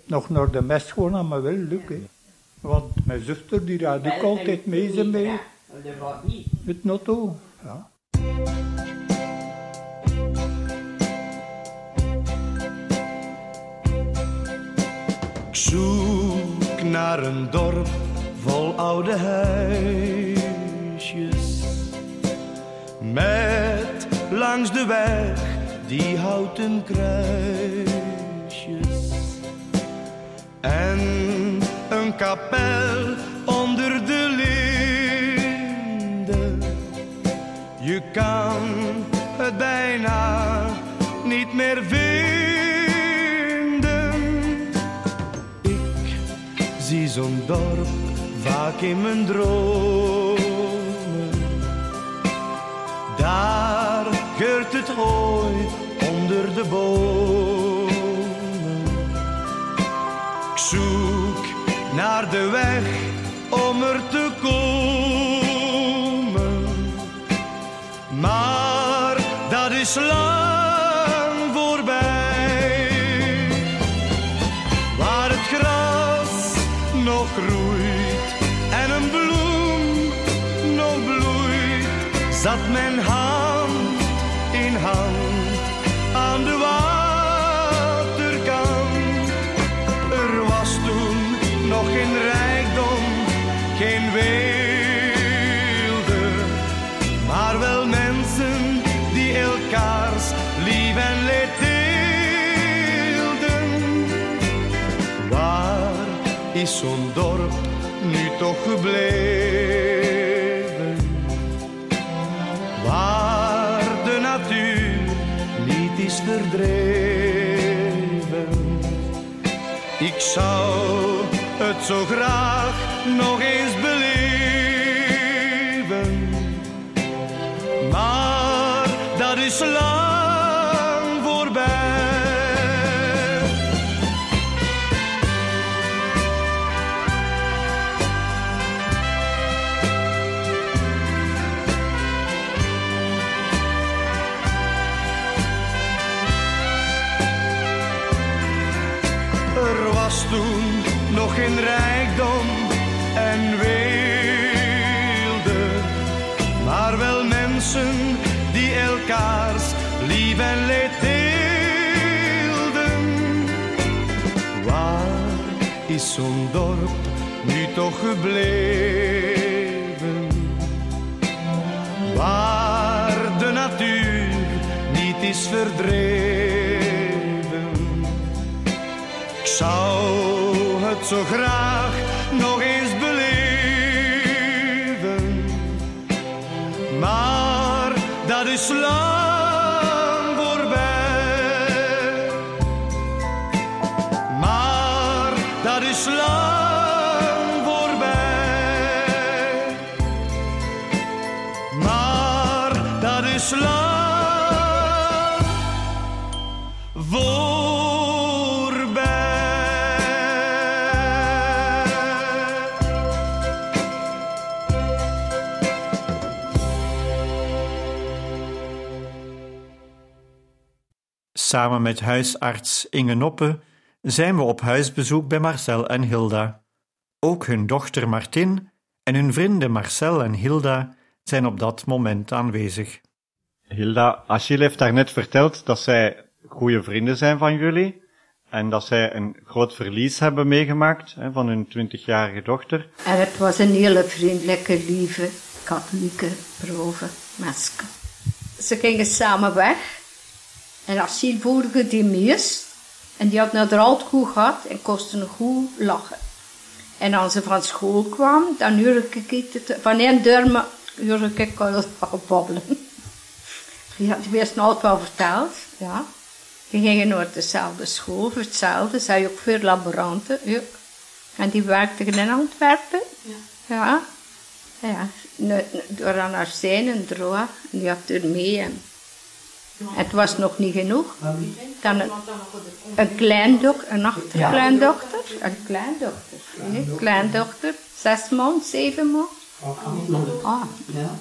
Speaker 8: nog naar de mes gaan, maar wel lukken. Want mijn zuster die rijdt ook altijd mee ze mee.
Speaker 9: Dat niet.
Speaker 8: met de auto. Ja.
Speaker 10: Ik zoek naar een dorp vol oude huisjes. Met langs de weg die houten kruisjes. En een kapel onder de linden. Je kan het bijna niet meer vinden. Ik zie zo'n dorp vaak in mijn dromen. Daar geurt het hooi onder de bomen. Ik zoek naar de weg om er te komen. Maar dat is lang voorbij. Waar het gras nog groeit en een bloem nog bloeit, zat mijn hand is zo'n dorp nu toch gebleven? Waar de natuur niet is verdreven. Ik zou het zo graag nog eens zo'n dorp nu toch gebleven? Waar de natuur niet is verdreven. Ik zou het zo graag
Speaker 2: Samen met huisarts Inge Noppe zijn we op huisbezoek bij Marcel en Hilda. Ook hun dochter Martin en hun vrienden Marcel en Hilda zijn op dat moment aanwezig. Hilda, Achille heeft daarnet verteld dat zij goede vrienden zijn van jullie en dat zij een groot verlies hebben meegemaakt hè, van hun twintigjarige dochter.
Speaker 6: En het was een hele vriendelijke, lieve, katholieke proeve, Meske. Ze gingen samen weg. En Asiel voerde die meest. En die had nou er altijd goed gehad en kostte een goed lachen. En als ze van school kwam, dan hoorde ik het, van één deur hoorde ik babbelen. Die had die wist altijd wel verteld, ja. Die gingen naar dezelfde school, voor hetzelfde. Zij ook voor laboranten, ook. En die werkte in Antwerpen. Ja. Ja. Nu- Door aan haar zijn en droog. En die had er mee. En het was nog niet genoeg. Dan een, een kleindochter, een achterkleindochter. Een kleindochter. Nee, kleindochter. Zes maanden, zeven maanden. Ah,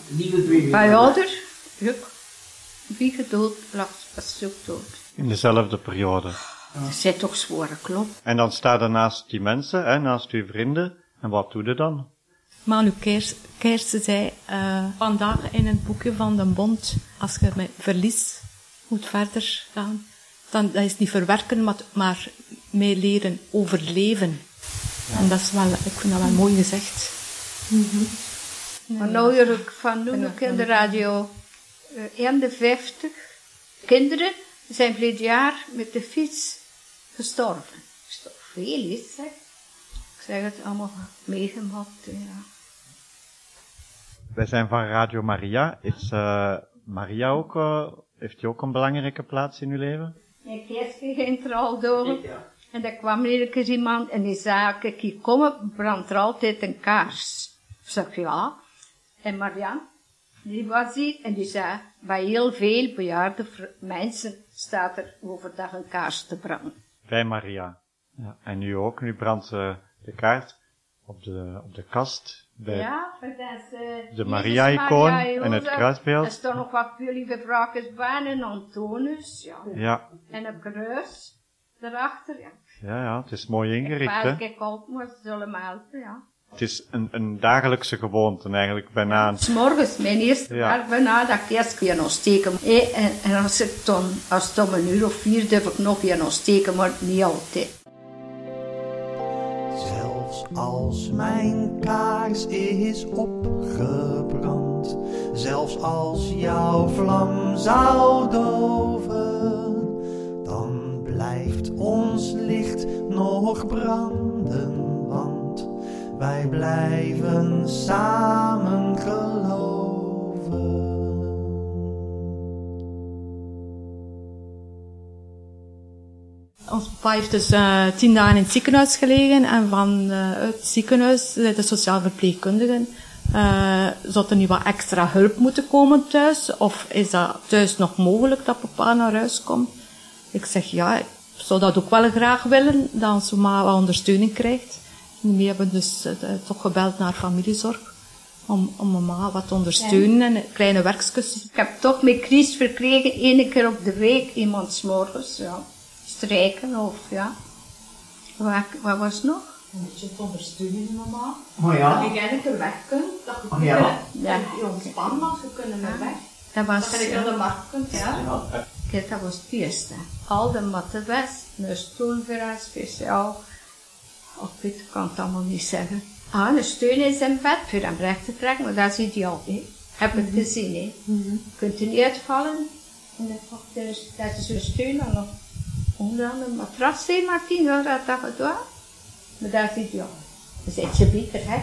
Speaker 9: baby.
Speaker 6: bij ouder. Ook. Wie gedood lag, was ook dood.
Speaker 2: In dezelfde periode.
Speaker 6: Dat zijn toch zware klop.
Speaker 2: En dan staat er naast die mensen, hè, naast uw vrienden. En wat doe je dan?
Speaker 7: Manu Keers, Keersen zei eh, vandaag in het boekje van de Bond, als je met verlies moet verder gaan, dan dat is niet verwerken, maar, maar mee leren overleven. En dat is wel, ik vind dat wel mooi gezegd.
Speaker 6: Maar nu hoor ik van nu ook in de radio, eh 51 kinderen zijn verleden jaar met de fiets gestorven. is toch veel, zeg. Ik zeg het allemaal meegemaakt, ja.
Speaker 2: Wij zijn van Radio Maria. Is eh, Maria ook, eh, heeft die ook een belangrijke plaats in uw leven?
Speaker 6: Ik eerst ging er al door. En dan kwam er een keer iemand en die zei, kijk hier komen, brandt er altijd een kaars. Ik zeg, ja. En Marianne, die was hier en die zei, bij heel veel bejaarde mensen staat er overdag een kaars te branden.
Speaker 2: Bij Maria. Ja. En nu ook, nu brandt de kaart op de, op de kast. Bij,
Speaker 6: Ja, eh,
Speaker 2: De Maria-icoon
Speaker 6: Maria,
Speaker 2: en het kruisbeeld.
Speaker 6: Er staan nog wat jullie bevraagers bij en Antonus, ja.
Speaker 2: Ja,
Speaker 6: En een kruis erachter, ja.
Speaker 2: ja, ja, het is mooi ingericht, hè?
Speaker 6: ik altijd maar ze zullen ja.
Speaker 2: Het is een, een dagelijkse gewoonte eigenlijk, bijna een...
Speaker 6: S'morgens, mijn eerste
Speaker 2: Ja.
Speaker 6: werk bijna, dat ik eerst weer nog steken. Eh, en, en als ik dan, als het om een uur of vier durf ik nog weer nog steken, maar niet altijd.
Speaker 11: Als mijn kaars is opgebrand, zelfs als jouw vlam zou doven, dan blijft ons licht nog branden, want wij blijven samen geloven.
Speaker 7: Ons papa heeft dus eh, tien dagen in het ziekenhuis gelegen en van eh, het ziekenhuis, de sociaal verpleegkundigen, uh, zou er nu wat extra hulp moeten komen thuis? Of is dat thuis nog mogelijk dat papa naar huis komt? Ik zeg ja, ik zou dat ook wel graag willen, dat onze ma wat ondersteuning krijgt. En we hebben dus toch gebeld naar familiezorg om, om mama wat te ondersteunen en kleine werkjes.
Speaker 6: Ik heb toch met Chris verkregen, één keer op de week, iemand s morgens, ja strijken of ja. Wat, wat was het nog?
Speaker 7: Een beetje te ondersteunen, mama.
Speaker 6: Oh ja.
Speaker 7: Dat je eigenlijk weg kunt. Dat je
Speaker 6: oh, ja.
Speaker 7: kunt, ja. je ontspannen mag, je kunt er weg.
Speaker 6: Dat was...
Speaker 7: Dat je naar de markt kunt, ja.
Speaker 6: ja. Kijk, dat was het eerste. Al de matten weg, een stoel voor haar speciaal. Of ik kan het allemaal niet zeggen. Ah, een steun in zijn bed voor hem recht te trekken, maar dat is ideaal, hè. Heb het mm -hmm. gezien, hè. Mm -hmm. Kunt u niet uitvallen. En dan dat is een steun dan nog onder andere een matras zijn, maar tien jaar had dat gedaan. Maar daar zit ja, dan zit je beter, hè.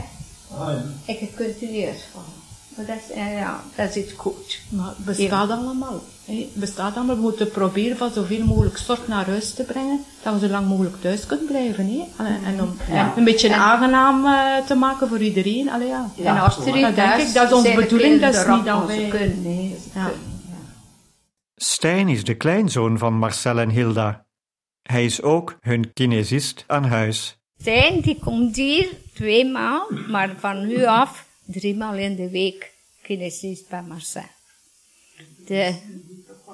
Speaker 8: Ah, ja.
Speaker 6: En je kunt er niet uitvallen. Maar dat is, ja, dat is goed.
Speaker 7: Maar het bestaat ja. allemaal. Het bestaat allemaal. We moeten proberen van zoveel mogelijk zorg naar huis te brengen. Dat we zo lang mogelijk thuis kunnen blijven. Hè? En, en om ja. een beetje en, aangenaam uh, te maken voor iedereen. Allee, ja.
Speaker 6: En als er
Speaker 7: dat denk ik, dat is onze bedoeling. Dat is niet dat wij...
Speaker 6: Kunnen, nee, ja.
Speaker 2: Stijn is de kleinzoon van Marcel en Hilda. Hij is ook hun kinesist aan huis.
Speaker 6: Stijn die komt hier tweemaal, maar van nu af driemaal in de week kinesist bij Marcel. De,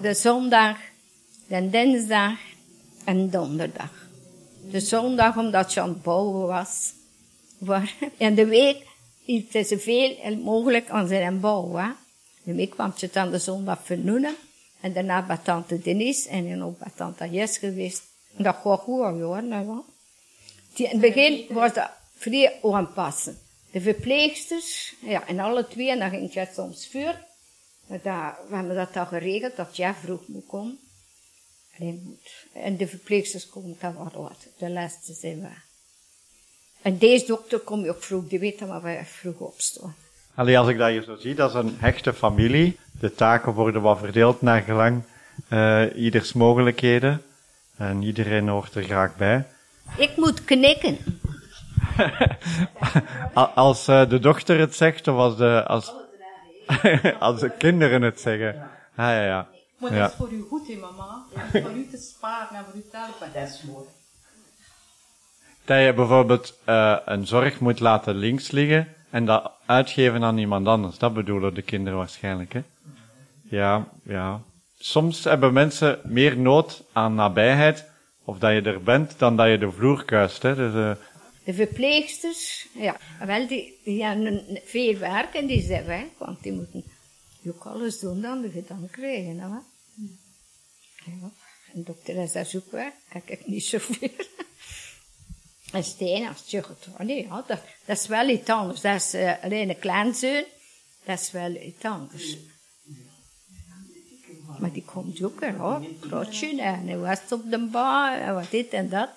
Speaker 6: de zondag, de dinsdag en donderdag. De zondag omdat ze aan het bouwen was. In de week heeft ze zoveel mogelijk aan zijn bouwen. De week kwam ze dan de zondag vernoemen. En daarna bij tante Denise en dan ook bij tante Jes geweest. Dat gaat goed hoor, nou Die, in het begin was dat vrij aanpassen. De verpleegsters, ja, en alle twee, en dan ging je soms vuur. Maar dat, we hebben dat al geregeld, dat jij vroeg moet komen. Alleen. En de verpleegsters komen dan wat later. De laatste zijn we. En deze dokter komt ook vroeg, die weet dat we vroeg opstaan.
Speaker 2: Allee, als ik dat hier zo zie, dat is een hechte familie. De taken worden wat verdeeld naar gelang uh, ieders mogelijkheden. En iedereen hoort er graag bij.
Speaker 6: Ik moet knikken.
Speaker 2: als uh, de dochter het zegt, of als de, als, als de kinderen het zeggen. Ah, ja, ja.
Speaker 7: Maar dat is voor u goed, hè, mama. Ja. Voor u te sparen en voor u te helpen.
Speaker 9: Dat is mooi.
Speaker 2: Dat je bijvoorbeeld uh, een zorg moet laten links liggen en dat uitgeven aan iemand anders. Dat bedoelen de kinderen waarschijnlijk, hè? Ja, ja. Soms hebben mensen meer nood aan nabijheid, of dat je er bent, dan dat je de vloer kuist, hè. Dus, uh...
Speaker 6: De verpleegsters, ja, wel, die, die hebben veel werk en die zijn weg, want die moeten ook alles doen dan de dan krijgen, hè. Ja, en dokter is zoek weg, kijk ik niet zoveel. En Stijn, als je het nee, ja, dat, dat is wel iets anders. Dat is uh, alleen een kleinzoon, dat is wel iets anders. Maar die komt weer, hoor. Protje, en hij was op de bar, en wat dit en dat.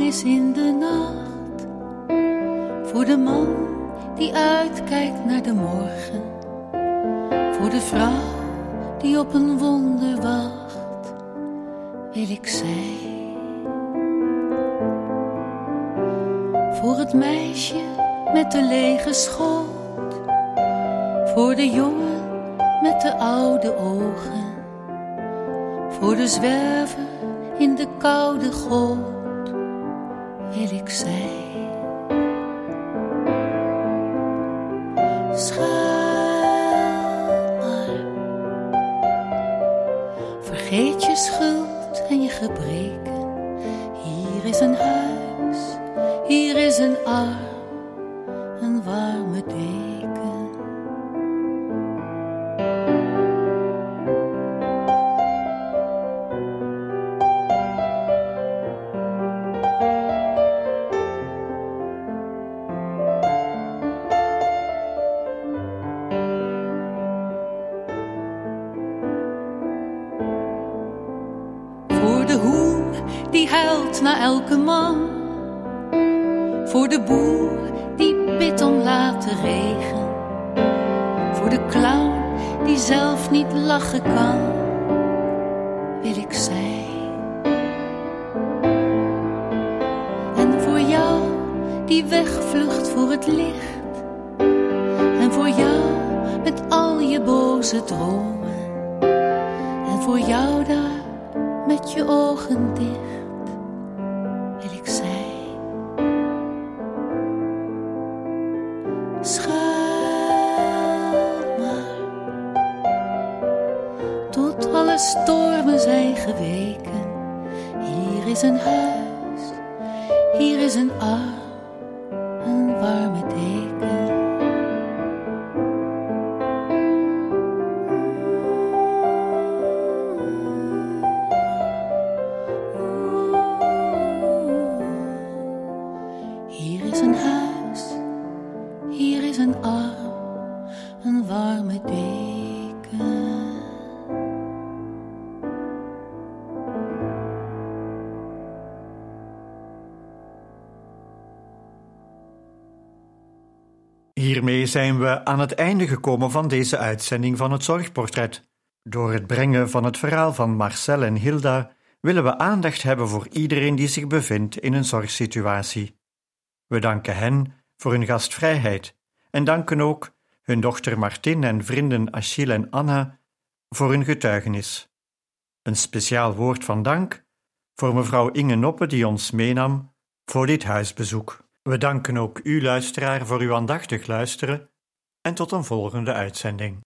Speaker 12: Is in de nacht. Voor de man die uitkijkt naar de morgen. Voor de vrouw die op een wonder wacht. Wil ik zijn. Voor het meisje met de lege schoot. Voor de jongen met de oude ogen. Voor de zwerver in de koude goot wil die wegvlucht voor het licht. En voor jou met al je boze dromen. En voor jou daar met je ogen dicht
Speaker 2: zijn we aan het einde gekomen van deze uitzending van het Zorgportret. Door het brengen van het verhaal van Marcel en Hilda willen we aandacht hebben voor iedereen die zich bevindt in een zorgsituatie. We danken hen voor hun gastvrijheid en danken ook hun dochter Martin en vrienden Achille en Anna voor hun getuigenis. Een speciaal woord van dank voor mevrouw Inge Noppe die ons meenam voor dit huisbezoek. We danken ook u, luisteraar, voor uw aandachtig luisteren en tot een volgende uitzending.